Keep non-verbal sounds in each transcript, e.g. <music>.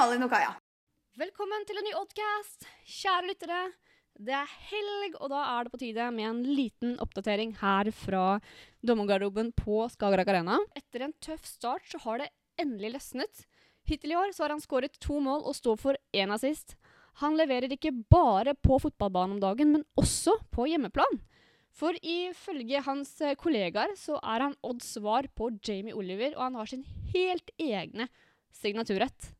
Malin og Kaja. Velkommen til en ny Oddcast, kjære lyttere. Det er helg, og da er det på tide med en liten oppdatering her fra dommergarderoben på Skagerrak Arena. Etter en tøff start så har det endelig løsnet. Hittil i år så har han skåret to mål og står for én assist. Han leverer ikke bare på fotballbanen om dagen, men også på hjemmeplan. For ifølge hans kollegaer så er han Odds svar på Jamie Oliver, og han har sin helt egne signaturrett.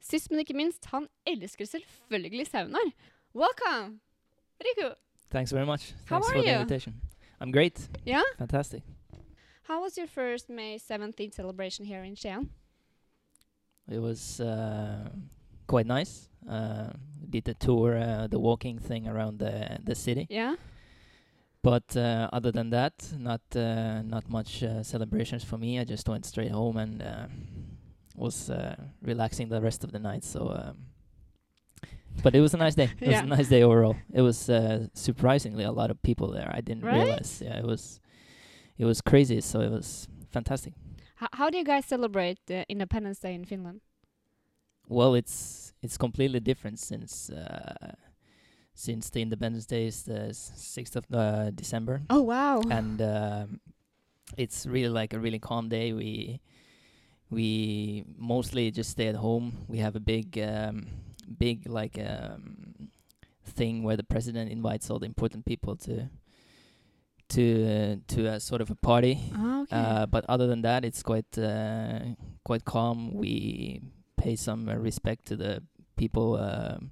Sist, men ikke minst, han elsker selvfølgelig saunaer. Welcome, Riku. Thanks very much. How Thanks are for the you? invitation. I'm great. Yeah? Fantastic. How was your first May 17th celebration here in Skien? It was uh, quite nice. Uh, did the tour, uh, the walking thing around the the city. Yeah? But uh, other than that, not uh, not much uh, celebrations for me. I just went straight home and uh, was uh, relaxing the rest of the night. So, um, but it was a nice day. It Yeah. was a nice day overall. It was uh, surprisingly a lot of people there. I didn't Right? realize. Yeah, it was it was crazy. So it was fantastic. H- how do you guys celebrate uh, Independence Day in Finland? Well, it's it's completely different since uh, since the Independence Day is the sixth of uh, December, Oh, wow. and um, it's really like a really calm day. We we mostly just stay at home. We have a big um, big like um, thing where the president invites all the important people to to uh, to a sort of a party. Ah, okay. Uh, but other than that, it's quite uh, quite calm. We pay some uh, respect to the people um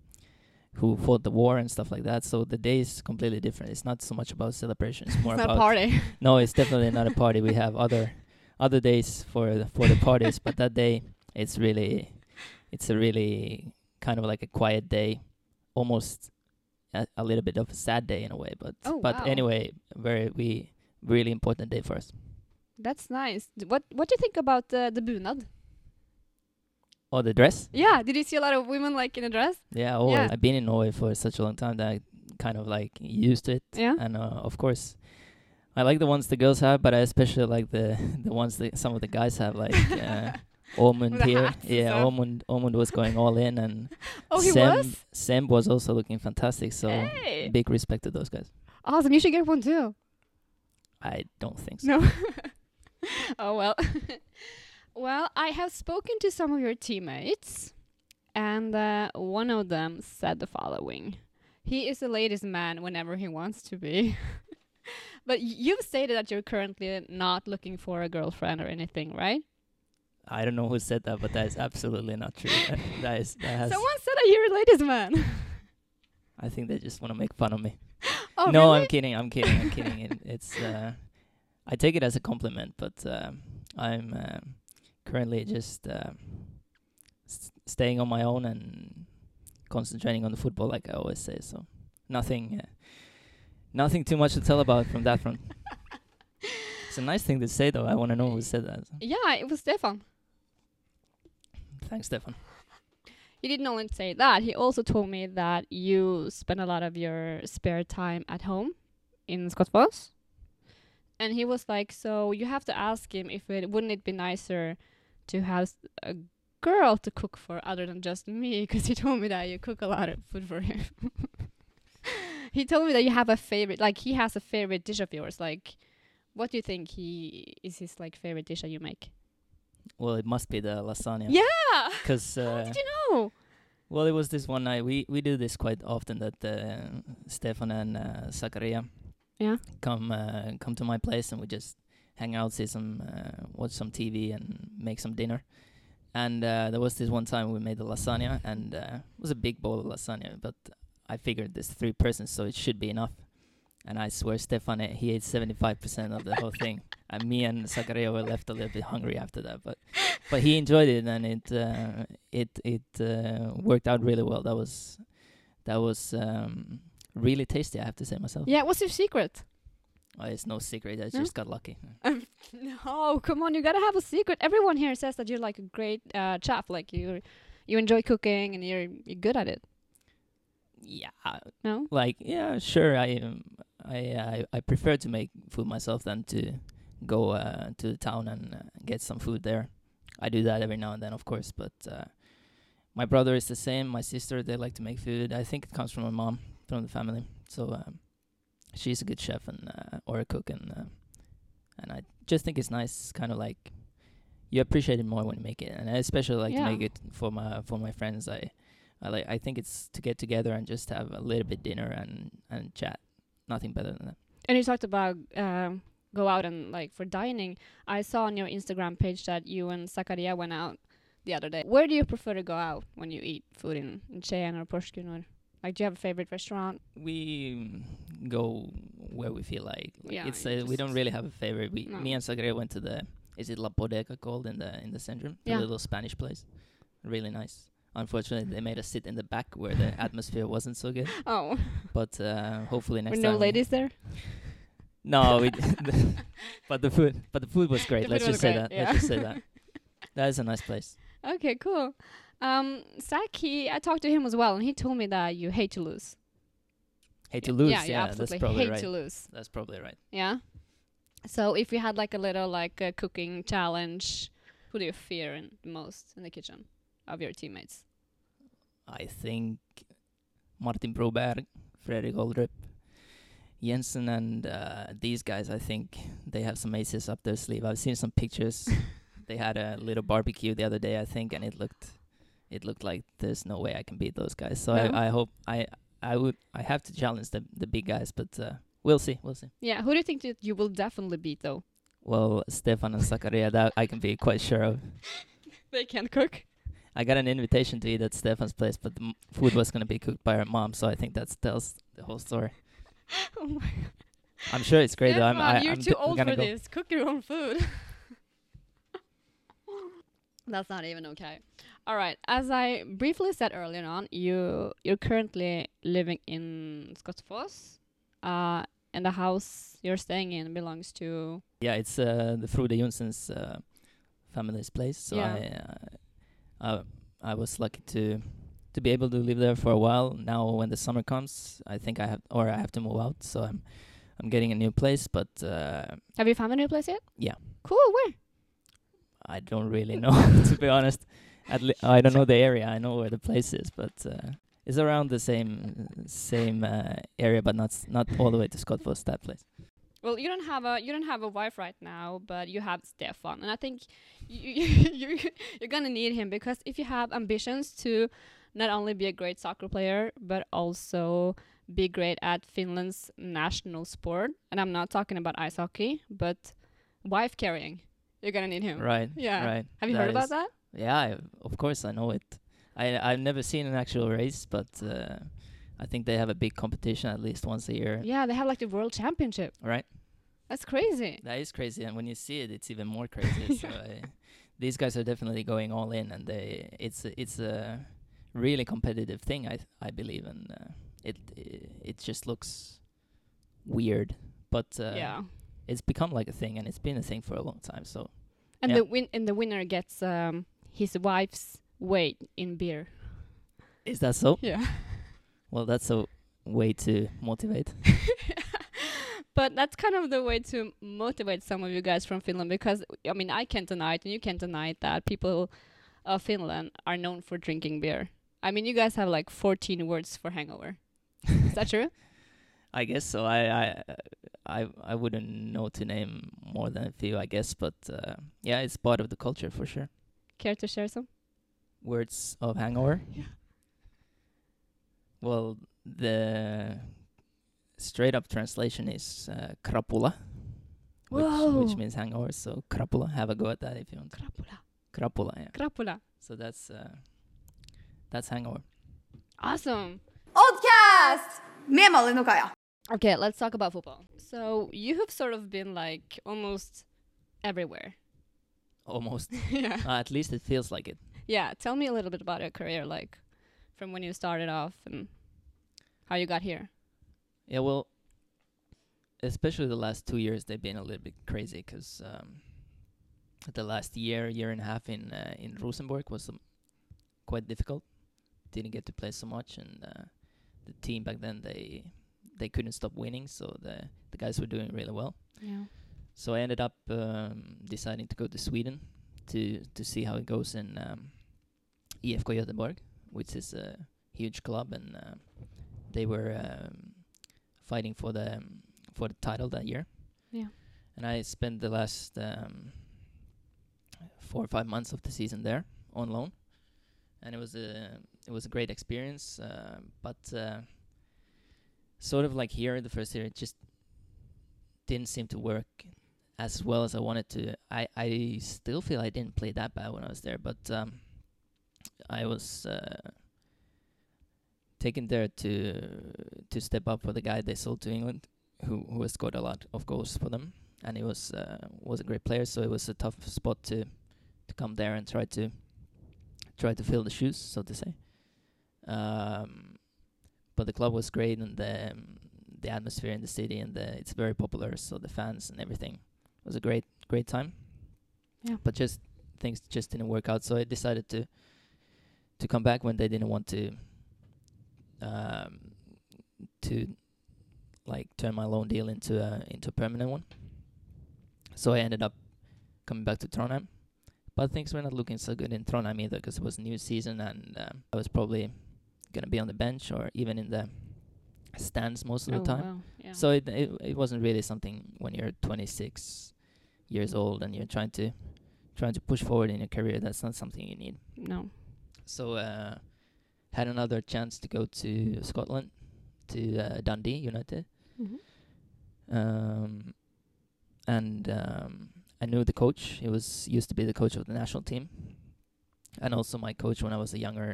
who fought the war and stuff like that. So the day is completely different. It's not so much about celebration. It's more <laughs> it's not about a party. <laughs> no. It's definitely not a party. We have other other days for the, for the parties, but that day it's really it's a really kind of like a quiet day, almost a, a little bit of a sad day in a way. But Oh, but wow. anyway, very we really important day for us. That's nice. What What do you think about uh, the bunad? Oh, the dress. Yeah, did you see a lot of women like in a dress? Yeah, always. Yeah. I've been in Norway for such a long time that I kind of like used to it. Yeah. And uh, of course, I like the ones the girls have, but I especially like the the ones that some of the guys have, like <laughs> uh, Ormond here. Yeah. Ormond Ormond was going all in, and <laughs> Oh, he Sem was? Sem was also looking fantastic. So Hey. big respect to those guys. Awesome. You should get one too. I don't think so. No. <laughs> oh well. well, I have spoken to some of your teammates, and uh, one of them said the following: "He is the ladies' man whenever he wants to be." But you've stated that you're currently not looking for a girlfriend or anything, right? I don't know who said that, but that is absolutely not true. <laughs> that, that is that has. Someone said that you're a ladies' man. <laughs> I think they just want to make fun of me. <gasps> oh, no, really? I'm kidding. I'm kidding. I'm kidding. It, <laughs> it's uh, I take it as a compliment, but um, I'm um currently just um s- staying on my own and concentrating on the football, like I always say. So nothing, uh, nothing too much to tell about from that front. <laughs> it's a nice thing to say, though. I want to know who said that. Yeah, it was Stefan. Thanks, Stefan. He didn't only say that, he also told me that you spend a lot of your spare time at home in Skotfoss. And he was like, so you have to ask him if it wouldn't it be nicer to have a girl to cook for other than just me <laughs> because he told me that you cook a lot of food for him. <laughs> he told me that you have a favorite like he has a favorite dish of yours like what do you think he is his like favorite dish that you make? Well, it must be the lasagna. Yeah. <laughs> Because How uh, did you know? Well, it was this one night. We we do this quite often. That uh, Stefan and uh, Zakaria Yeah. come uh, come to my place and we just hang out, see some, uh, watch some TV, and make some dinner. And uh, there was this one time we made the lasagna, and uh, it was a big bowl of lasagna. But I figured there's three persons, so it should be enough. And I swear, Stefan, he ate 75% of the whole <laughs> thing. And me and Zakaria were left a little bit hungry after that. But but he enjoyed it, and it uh, it it uh, worked out really well. That was that was um, really tasty. I have to say myself. Yeah, what's your secret? Oh, it's no secret. I No? just got lucky. <laughs> no, come on, you gotta have a secret. Everyone here says that you're like a great uh, chef, like you you enjoy cooking and you're you're good at it. Yeah, No? like yeah, sure. I um, I I I prefer to make food myself than to go uh, to the town and uh, get some food there. I do that every now and then, of course, but uh, my brother is the same. My sister, they like to make food. I think it comes from my mom, from the family. So um, she's a good chef and uh, or a cook, and uh, and I just think it's nice, kind of like you appreciate it more when you make it, and I especially like Yeah. to make it for my for my friends. I I like I think it's to get together and just have a little bit dinner and and chat. Nothing better than that. And you talked about um, go out and like for dining. I saw on your Instagram page that you and Zakaria went out the other day. Where do you prefer to go out when you eat food in, in Skien or Porsgrunn? Or like, do you have a favorite restaurant? we go where we feel like. like Yeah, it's uh, we don't really have a favorite. We No. me and Sagre went to the is it La Bodega called in the in the centrum, the little Spanish place. Really nice. Unfortunately, they made us sit in the back where the <laughs> atmosphere wasn't so good. Oh, But uh, hopefully next were time. no ladies there? No, we. <laughs> <laughs> but the food, but the food was great. The Let's just say great, that. yeah. Let's just say that. That is a nice place. Okay, cool. Um, he, I talked to him as well, and he told me that you hate to lose. Hate to lose. Yeah, Yeah, you that's probably hate right. to lose. That's probably right. Yeah. So if you had like a little like a cooking challenge, who do you fear in the most in the kitchen of your teammates? I think Martin Broberg, Fredrik Oldrup, Jensen, and uh, these guys. I think they have some aces up their sleeve. I've seen some pictures. <laughs> they had a little barbecue the other day, I think, and it looked, it looked like there's no way I can beat those guys. So No? I, I hope I, I would, I have to challenge the the big guys, but uh, we'll see, we'll see. Yeah, who do you think that you will definitely beat though? Well, Stefan and Zakaria, that I can be quite sure of. <laughs> They can cook. I got an invitation to eat at Stefan's place, but the m- food was gonna be cooked by her mom, so I think that tells the whole story. <laughs> oh my God. I'm sure it's great. though. I'm, Stefan, I, you're I'm too d- old for this. Cook your own food. <laughs> That's not even okay. All right. As I briefly said earlier on, you you're currently living in Skotfoss, uh, and the house you're staying in belongs to. Yeah, it's uh, the Frode Johnsen's uh, family's place. So Yeah. I, uh, uh, I was lucky to to be able to live there for a while. Now, when the summer comes, I think I have or I have to move out. So I'm I'm getting a new place, but uh, Have you found a new place yet? Yeah. Cool. Where? I don't really know <laughs> to be honest. At li- I don't know the area. I know where the place is, but uh, it's around the same same uh, area, but not not all the way to Skotfoss. That place. Well, you don't have a you don't have a wife right now, but you have Stefan, and I think <laughs> you you you're gonna need him because if you have ambitions to not only be a great soccer player but also be great at Finland's national sport, and I'm not talking about ice hockey, but wife carrying, you're gonna need him. Right. Yeah. Right. Have you heard about that? Yeah, I, of course I know it. I I've never seen an actual race, but uh, I think they have a big competition at least once a year. Yeah, they have like the world championship. Right. That's crazy. That is crazy, and when you see it, it's even more crazy. <laughs> so I, these guys are definitely going all in, and they it's a, it's a really competitive thing. I th- I believe, and uh, it, it it just looks weird, but uh, yeah. it's become like a thing, and it's been a thing for a long time. So And yeah. the win and the winner gets um his wife's weight in beer. is that so? Yeah. Well, that's a way to motivate. <laughs> but that's kind of the way to motivate some of you guys from Finland because I mean I can't deny it and you can't deny it that people of Finland are known for drinking beer. I mean you guys have like 14 words for hangover. Is that true? <laughs> I guess so. I I I I wouldn't know to name more than a few, I guess, but uh, yeah, it's part of the culture for sure. Care to share some? Words of hangover. <laughs> Yeah. Well, the straight up translation is uh, krapula, which, Whoa. which means hangover. So krapula. Have a go at that if you want. Krapula. Krapula. Yeah. Krapula. So that's uh, that's hangover. Awesome. Oddcast! Med Malin och Kaja. Okay, let's talk about football. So you have sort of been like almost everywhere. Almost. <laughs> yeah. uh, at least it feels like it. Yeah, tell me a little bit about your career, like from when you started off and how you got here. Yeah, well, especially the last two years, they've been a little bit crazy 'cause um, the last year, year and a half in uh, in Rosenborg was um, quite difficult. Didn't get to play so much, and uh, the team back then they they couldn't stop winning, so the the guys were doing really well. Yeah. So I ended up um, deciding to go to Sweden to to see how it goes in um, IFK Göteborg. which is a huge club, and uh, they were um, fighting for the um, for the title that year. Yeah. And I spent the last um, four or five months of the season there on loan, and it was a it was a great experience. Uh, but uh, sort of like here, in the first year, it just didn't seem to work as well as I wanted to. I I still feel I didn't play that bad when I was there, but um, I was uh, taken there to to step up for the guy they sold to England, who who has scored a lot of goals for them, and he was uh, was a great player. So it was a tough spot to to come there and try to try to fill the shoes, so to say. Um, but the club was great, and the um, the atmosphere in the city, and the it's very popular. So the fans and everything it was a great great time. Yeah. But just things just didn't work out, so I decided to to come back when they didn't want to um, to like turn my loan deal into a into a permanent one. So I ended up coming back to Trondheim, but things were not looking so good in Trondheim either because it was a new season and um, I was probably gonna be on the bench or even in the stands most of oh, the time. wow. Yeah. So it, it it wasn't really something when you're 26 years old and you're trying to trying to push forward in your career. That's not something you need. no. So uh, had another chance to go to Scotland to uh, Dundee United, Mhm. um, and um, I knew the coach. He was used to be the coach of the national team, and also my coach when I was a younger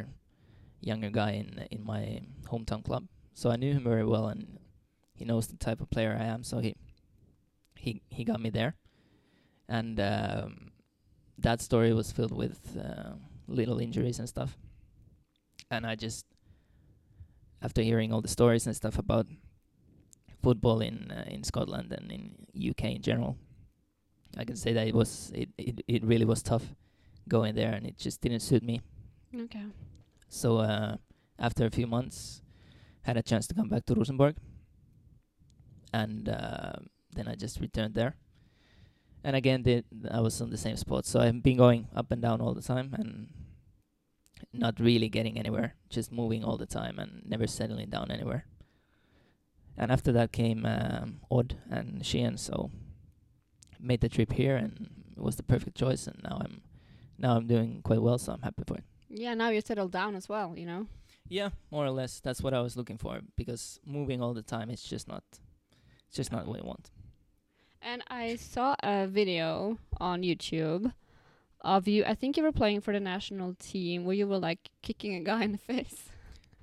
younger guy in in my hometown club. So I knew him very well, and he knows the type of player I am. So he he he got me there, and um, that story was filled with uh, little injuries and stuff. And I just, after hearing all the stories and stuff about football in uh, in Scotland and in UK in general, I can say that it was it, it it really was tough going there, and it just didn't suit me. Okay. So uh, after a few months, had a chance to come back to Rosenborg, and uh, then I just returned there. And again, did I was on the same spot, so I've been going up and down all the time, and not really getting anywhere, just moving all the time and never settling down anywhere. And after that came um, Odd and Skien, so made the trip here, and it was the perfect choice. And now I'm now I'm doing quite well, so I'm happy for it. Yeah, now you're settled down as well, you know? Yeah, more or less. That's what I was looking for because moving all the time, it's just not, it's just not what I want. And I saw a video on YouTube of you. I think you were playing for the national team where you were like kicking a guy in the <laughs> face.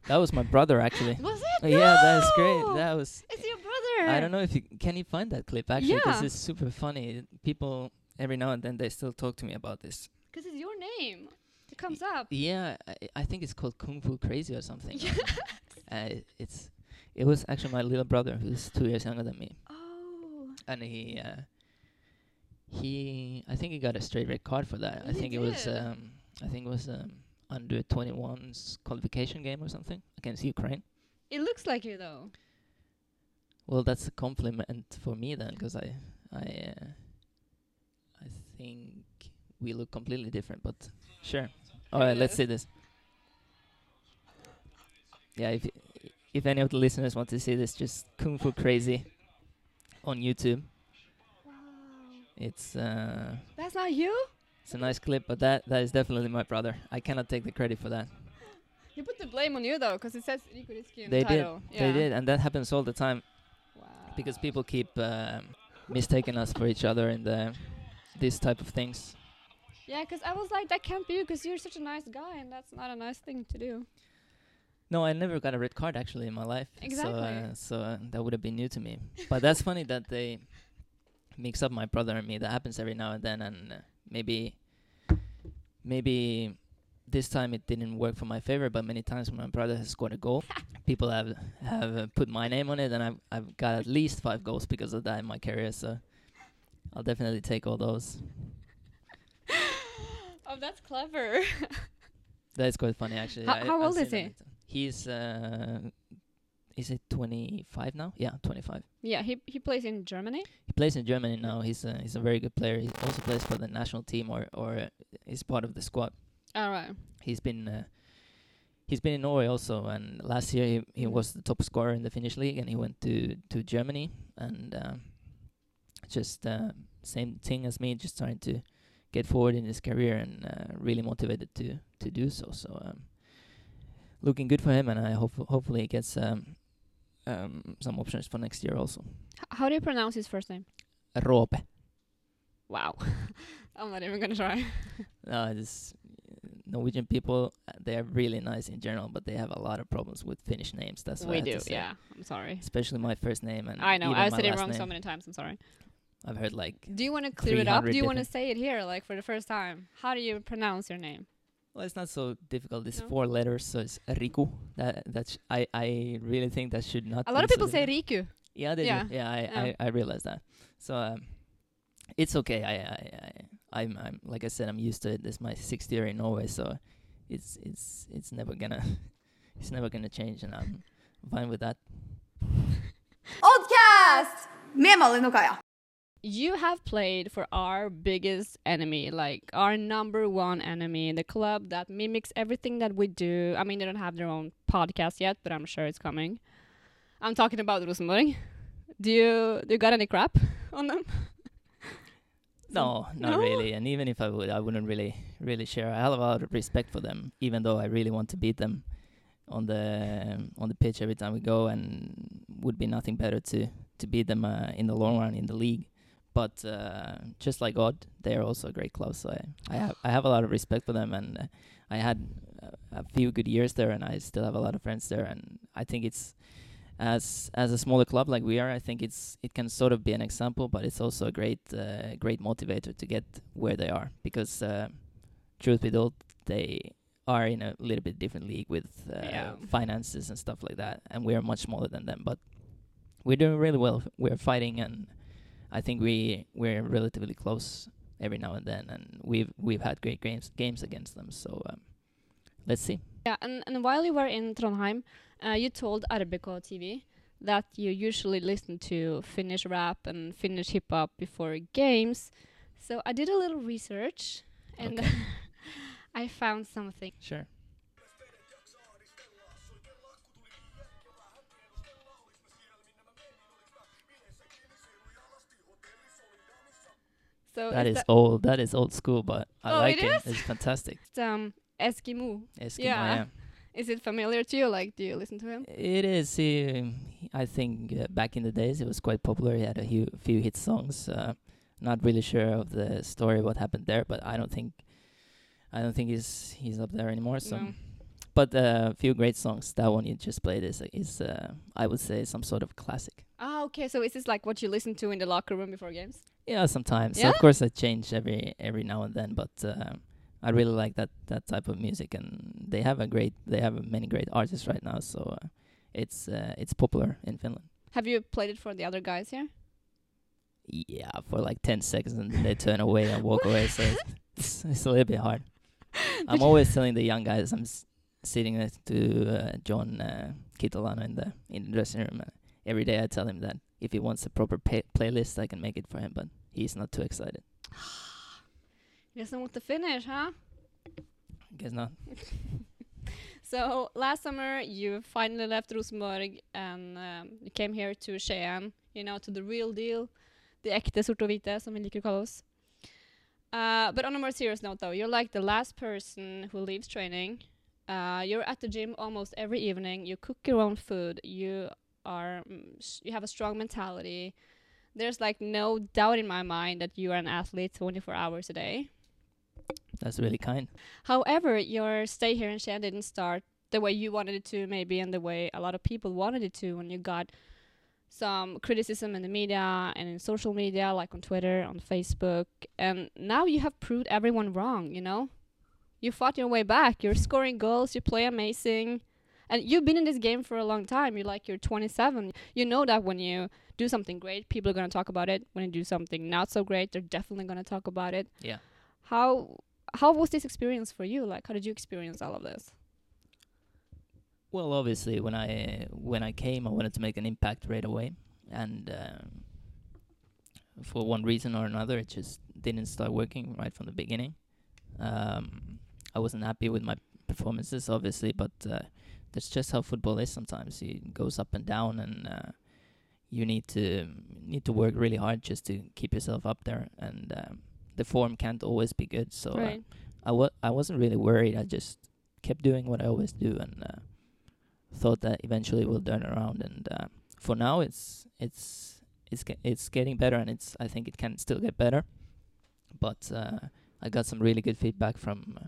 That was my brother actually. <laughs> Was it? yeah, that's great. That was. It's your brother. I don't know if you can you find that clip actually because Yeah. it's super funny. People every now and then they still talk to me about this. Because it's your name. It comes up. Yeah, I, I think it's called Kung Fu Crazy or something. <laughs> Yes. uh, it- it's it was actually my little brother who's two years younger than me, Oh. and he uh, he I think he got a straight red card for that. I think it was um I think it was um under 21's qualification game or something against Ukraine. It looks like you though. Well, that's a compliment for me then, 'cause I I uh, I think we look completely different, but sure. All right, let's see this. Yeah, if if any of the listeners want to see this, just Kung Fu Crazy on YouTube. It's uh That's not you? it's a nice clip, but that that is definitely my brother. I cannot take the credit for that. <laughs> You put the blame on you though, because it says Riku Riski in They the did. title. They did, and that happens all the time Wow. because people keep um, mistaking us for each other in the this type of things. Yeah, because I was like, that can't be you, because you're such a nice guy, and that's not a nice thing to do. No, I never got a red card actually in my life. Exactly. So, uh, so uh, that would have been new to me. But that's funny that they mix up my brother and me. That happens every now and then, and uh, maybe, maybe this time it didn't work for my favor. But many times when my brother has scored a goal, <laughs> people have have uh, put my name on it, and I've I've got at least five goals because of that in my career. So I'll definitely take all those. <laughs> oh, that's clever. That's quite funny actually. How- I- how old is he? He's uh, is it 25 now? Yeah, 25. yeah, he he plays in Germany. He plays in Germany now. He's a, he's a very good player. He also plays for the national team or or uh, is part of the squad. All right. He's been uh, he's been in Norway also, and last year he, he was the top scorer in the Finnish league, and he went to to Germany, and um, just uh, same thing as me, just trying to get forward in his career, and uh, really motivated to to do so. So um, looking good for him, and I hope hopefully he gets um, um, some options for next year also. H- how do you pronounce his first name? Roope. Wow. <laughs> I'm not even gonna try. <laughs> No, this Norwegian people uh, they are really nice in general, but they have a lot of problems with Finnish names. That's what we I do, yeah. I'm sorry. Especially my first name and I know. I said it wrong so many times. I'm sorry. I've heard like Do you want to clear it up? Do you want to say it here, like for the first time? How do you pronounce your name? Well, it's not so difficult. It's No? four letters, so it's Riku. That that's I I really think that should not. A lot be of people so say. Riku. Yeah, they Yeah. do. Yeah, I, Yeah. I I realize that. So um, it's okay. I I I I'm I'm like I said, I'm used to it. This is my sixth year in Norway, so it's it's it's never gonna <laughs> it's never gonna change, and I'm fine with that. Oddcast! Med Malin og Kaja. You have played for our biggest enemy, like our number one enemy, in the club that mimics everything that we do. I mean, they don't have their own podcast yet, but I'm sure it's coming. I'm talking about Rosenborg. Do you do you got any crap on them? <laughs> No, not No? really. And even if I would, I wouldn't really, really share. I have a lot of respect for them, even though I really want to beat them on the um, on the pitch every time we go, and would be nothing better to to beat them uh, in the long run in the league. But uh, just like Odd, they are also a great club. So I, I have I have a lot of respect for them, and uh, I had uh, a few good years there, and I still have a lot of friends there, and I think it's as as a smaller club like we are, I think it's it can sort of be an example, but it's also a great uh, great motivator to get where they are because uh, truth be told, they are in a little bit different league with uh, Yeah. finances and stuff like that, and we are much smaller than them, but we're doing really well. We're fighting, and I think we we're relatively close every now and then, and we've we've had great games games against them. So um, let's see. Yeah, and, and while you were in Trondheim, uh, you told RBK TV that you usually listen to Finnish rap and Finnish hip hop before games. So I did a little research and Okay. <laughs> I found something. Sure. So That is is old. That is old school, but I Oh, like it it. It's fantastic. <laughs> that, um, Eskimo. Eskimo, Yeah. yeah. Is it familiar to you? Like, do you listen to him? It is. He, I think uh, back in the days it was quite popular. He had a few, few hit songs. Uh, not really sure of the story what happened there, but I don't think I don't think he's he's up there anymore. So, No. But a few great songs. That one you just played is is uh, I would say some sort of classic. Ah, okay. So is this like what you listen to in the locker room before games? Yeah, sometimes. So Yeah? of course I change every every now and then, but uh, I really like that that type of music, and they have a great they have many great artists right now. So uh, it's uh, it's popular in Finland. Have you played it for the other guys here? Yeah, for like ten seconds, and they turn away and walk <laughs> away. So it's, it's a little bit hard. I'm always telling the young guys I'm sitting next to uh, John uh, Kitolano in the in the dressing room. Uh, every day I tell him that if he wants a proper pay- playlist, I can make it for him, but he's not too excited. <sighs> He doesn't want to finish, huh? Guess not. <laughs> So last summer you finally left Rosenborg and um, you came here to Skien, you know, to the real deal, the ekte sort og hvite, som vi liker å kalle oss. Uh, but on a more serious note, though, you're like the last person who leaves training. Uh, you're at the gym almost every evening. You cook your own food. You are, mm, you have a strong mentality. There's like no doubt in my mind that you are an athlete 24 hours a day. That's really kind. However, your stay here in Skien didn't start the way you wanted it to, maybe, and the way a lot of people wanted it to when you got some criticism in the media and in social media, like on Twitter, on Facebook. And now you have proved everyone wrong, you know? You fought your way back. You're scoring goals, you play amazing. And you've been in this game for a long time. You're like, you're 27. You know that when you do something great, people are going to talk about it. When you do something not so great, they're definitely going to talk about it. Yeah. How how was this experience for you? Like, how did you experience all of this? Well, obviously, when I when I came, I wanted to make an impact right away, and um, for one reason or another, it just didn't start working right from the beginning. Um, I wasn't happy with my performances, obviously, but uh, that's just how football is. Sometimes it goes up and down, and uh, you need to need to work really hard just to keep yourself up there. And um, the form can't always be good. So uh, right. I wa- I wasn't really worried. I just kept doing what I always do, and uh, thought that eventually it will turn around. And uh, for now, it's it's it's ge- it's getting better, and it's I think it can still get better. But uh, I got some really good feedback from uh,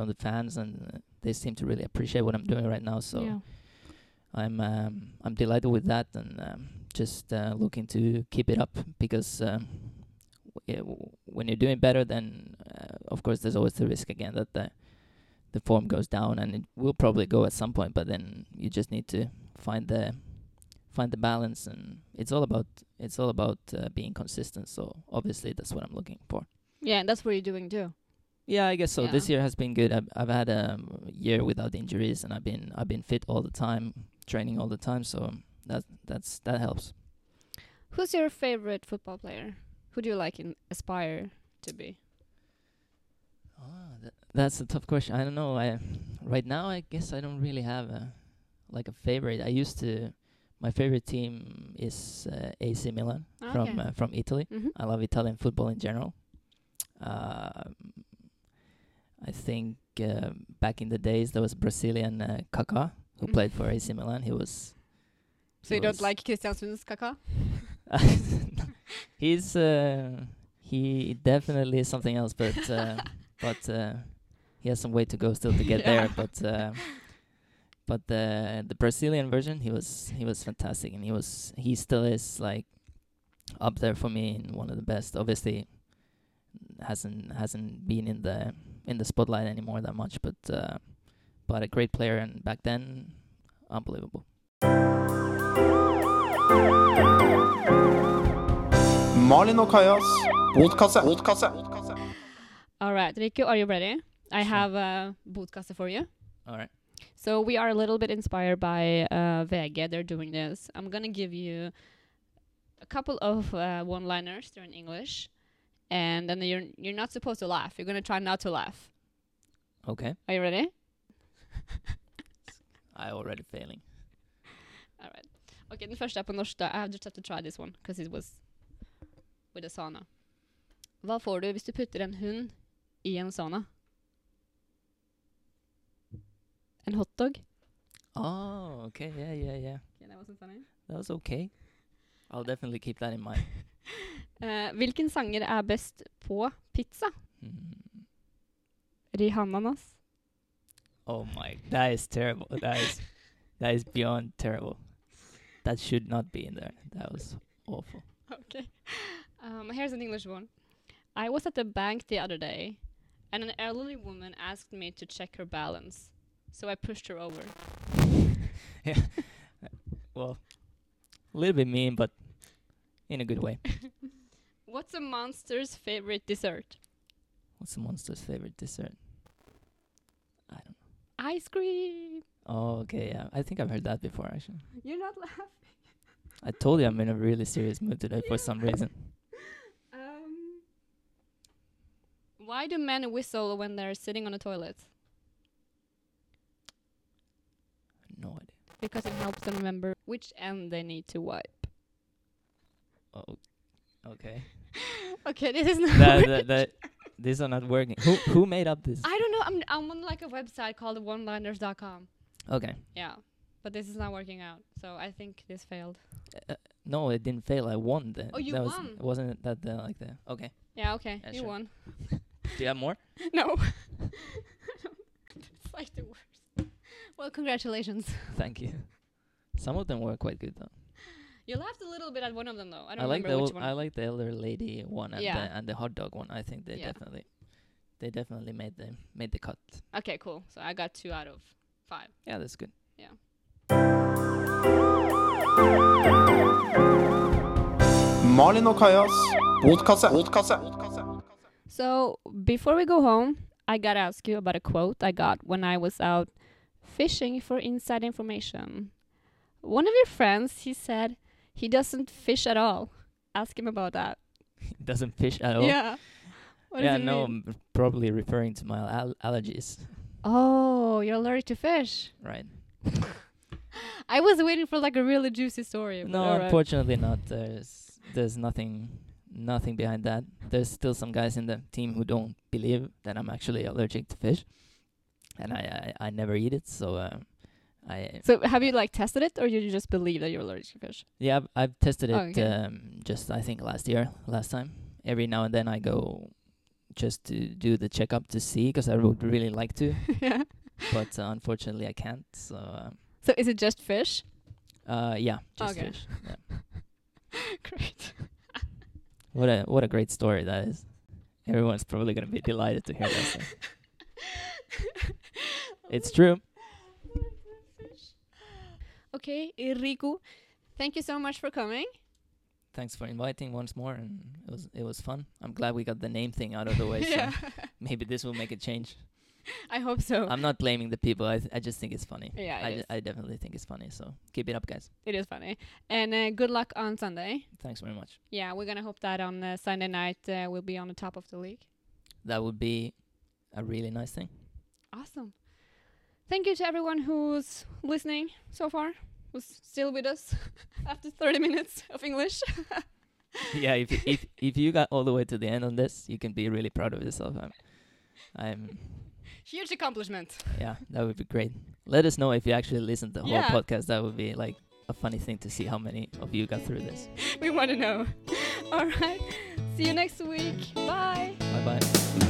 from the fans, and uh, they seem to really appreciate what I'm doing right now. So yeah. I'm um, I'm delighted with that, and um, just uh, looking to keep it up because um, yeah, w- when you're doing better, then uh, of course there's always the risk again that the the form goes down, and it will probably go at some point. But then you just need to find the find the balance, and it's all about it's all about uh, being consistent. So obviously that's what I'm looking for. Yeah, and that's what you're doing too. Yeah, I guess so. This year has been good. I've I've had a year without injuries, and I've been I've been fit all the time, training all the time. So that that's that helps. Who's your favorite football player? Who do you like and aspire to be? Ah, that, that's a tough question. I don't know. I right now I guess I don't really have a like a favorite. I used to. My favorite team is uh, AC Milan from uh, from Italy. Mm-hmm. I love Italian football in general. Um, I think uh, back in the days there was Brazilian uh, Kaká who Mm. played for AC Milan. He was. So he you don't was- like Kristiansunds Kaka? <laughs> He's uh, he definitely is something else, but uh, <laughs> but uh, he has some way to go still to get Yeah. there. But uh, but the the Brazilian version, he was he was fantastic, and he was he still is like up there for me and one of the best. Obviously, hasn't hasn't been in the in the spotlight anymore that much, but uh, but a great player, and back then, unbelievable. Malin og Kajas podkasse. podkasse. All right, Riku, are you ready? I Sure. have a bootcaster for you. All right. So we are a little bit inspired by uh, VG. They're doing this. I'm gonna give you a couple of uh, one-liners. They're in English, and then you're you're not supposed to laugh. You're gonna try not to laugh. Okay. Are you ready? <laughs> I already failing. <laughs> All right. Okay, den første er på norsk. da. I have just have to try this one because it was with a sauna. Hva får du hvis du putter en hund i en sauna? En hotdog? Oh, okay. Yeah, yeah, yeah. Okay, that wasn't funny. That was okay. I'll definitely keep that in mind. <laughs> <laughs> Eh, hvilken sanger er best på pizza? Hmm. Rihannanas? Oh my, that is terrible. That is that is beyond terrible. That should not be in there. That was awful. Okay. Um, here's an English one. I was at the bank the other day, and an elderly woman asked me to check her balance. So I pushed her over. <laughs> yeah. Well, a little bit mean, but in a good way. <laughs> What's a monster's favorite dessert? What's a monster's favorite dessert? I don't. Know. Ice cream. Oh, okay. Yeah, I think I've heard that before. Actually, You're not laughing. I told you I'm in a really serious mood today for some reason. <laughs> Um, why do men whistle when they're sitting on a toilet? No idea. Because it helps them remember which end they need to wipe. Oh, okay. <laughs> Okay, this is not. that, that, that these are not working. Who who made up this? I don't know. I'm I'm on like a website called oneliners.com. Okay. Yeah, but this is not working out. So I think this failed. Uh, no, it didn't fail. I won. The, Oh, you that was, won. Wasn't that the, like the? Okay. Yeah. Okay. Yeah, you sure. won. <laughs> Do you have more? <laughs> No. it's like the worst. Well, congratulations. Thank you. Some of them were quite good though. You laughed a little bit at one of them though. I don't I like the remember ol- which one. I like the elder lady one and Yeah. the and the hot dog one. I think they Yeah. definitely they definitely made the made the cut. okay, cool. So I got two out of five. Yeah, that's good. Yeah. Malin og Kajas podkasse. podkasse. So before we go home, I gotta ask you about a quote I got when I was out fishing for inside information. One of your friends, he said he doesn't fish at all. Ask him about that. He <laughs> Doesn't fish at all. Yeah. What yeah, no, mean? I'm probably referring to my al- allergies. Oh, you're allergic to fish. Right. <laughs> I was waiting for like a really juicy story. No, alright. unfortunately not. There's there's nothing nothing behind that. There's still some guys in the team who don't believe that I'm actually allergic to fish, and I I, I never eat it. So uh, I So have you like tested it, or you just believe that you're allergic to fish? yeah I've, I've tested it Oh, okay. um, just I think last year last time. Every now and then I go just to do the checkup to see because I would really like to, <laughs> yeah. but uh, unfortunately I can't. So um, So is it just fish? uh, yeah, just Okay. fish. Yeah. <laughs> Great. <laughs> What a what a great story that is. Everyone's probably gonna be delighted to hear that. It's true. Okay, Riku, thank you so much for coming. Thanks for inviting once more, and it was it was fun. I'm glad we got the name thing out of the way. yeah, So <laughs> maybe this will make a change. <laughs> I hope so. I'm not blaming the people. I th- I just think it's funny. yeah, I, it ju- I definitely think it's funny. So keep it up, guys. It is funny. And uh, good luck on Sunday. Thanks very much. Yeah, we're gonna hope that on uh, Sunday night uh, we'll be on the top of the league. That would be a really nice thing. Awesome. Thank you to everyone who's listening so far, who's still with us <laughs> after 30 minutes of English. <laughs> yeah, if if if you got all the way to the end on this, you can be really proud of yourself. I'm, I'm Huge accomplishment. yeah, that would be great. Let us know if you actually listened to the whole Yeah. podcast. That would be like a funny thing to see how many of you got through this. <laughs> we want to know. All right. See you next week. Bye. Bye bye.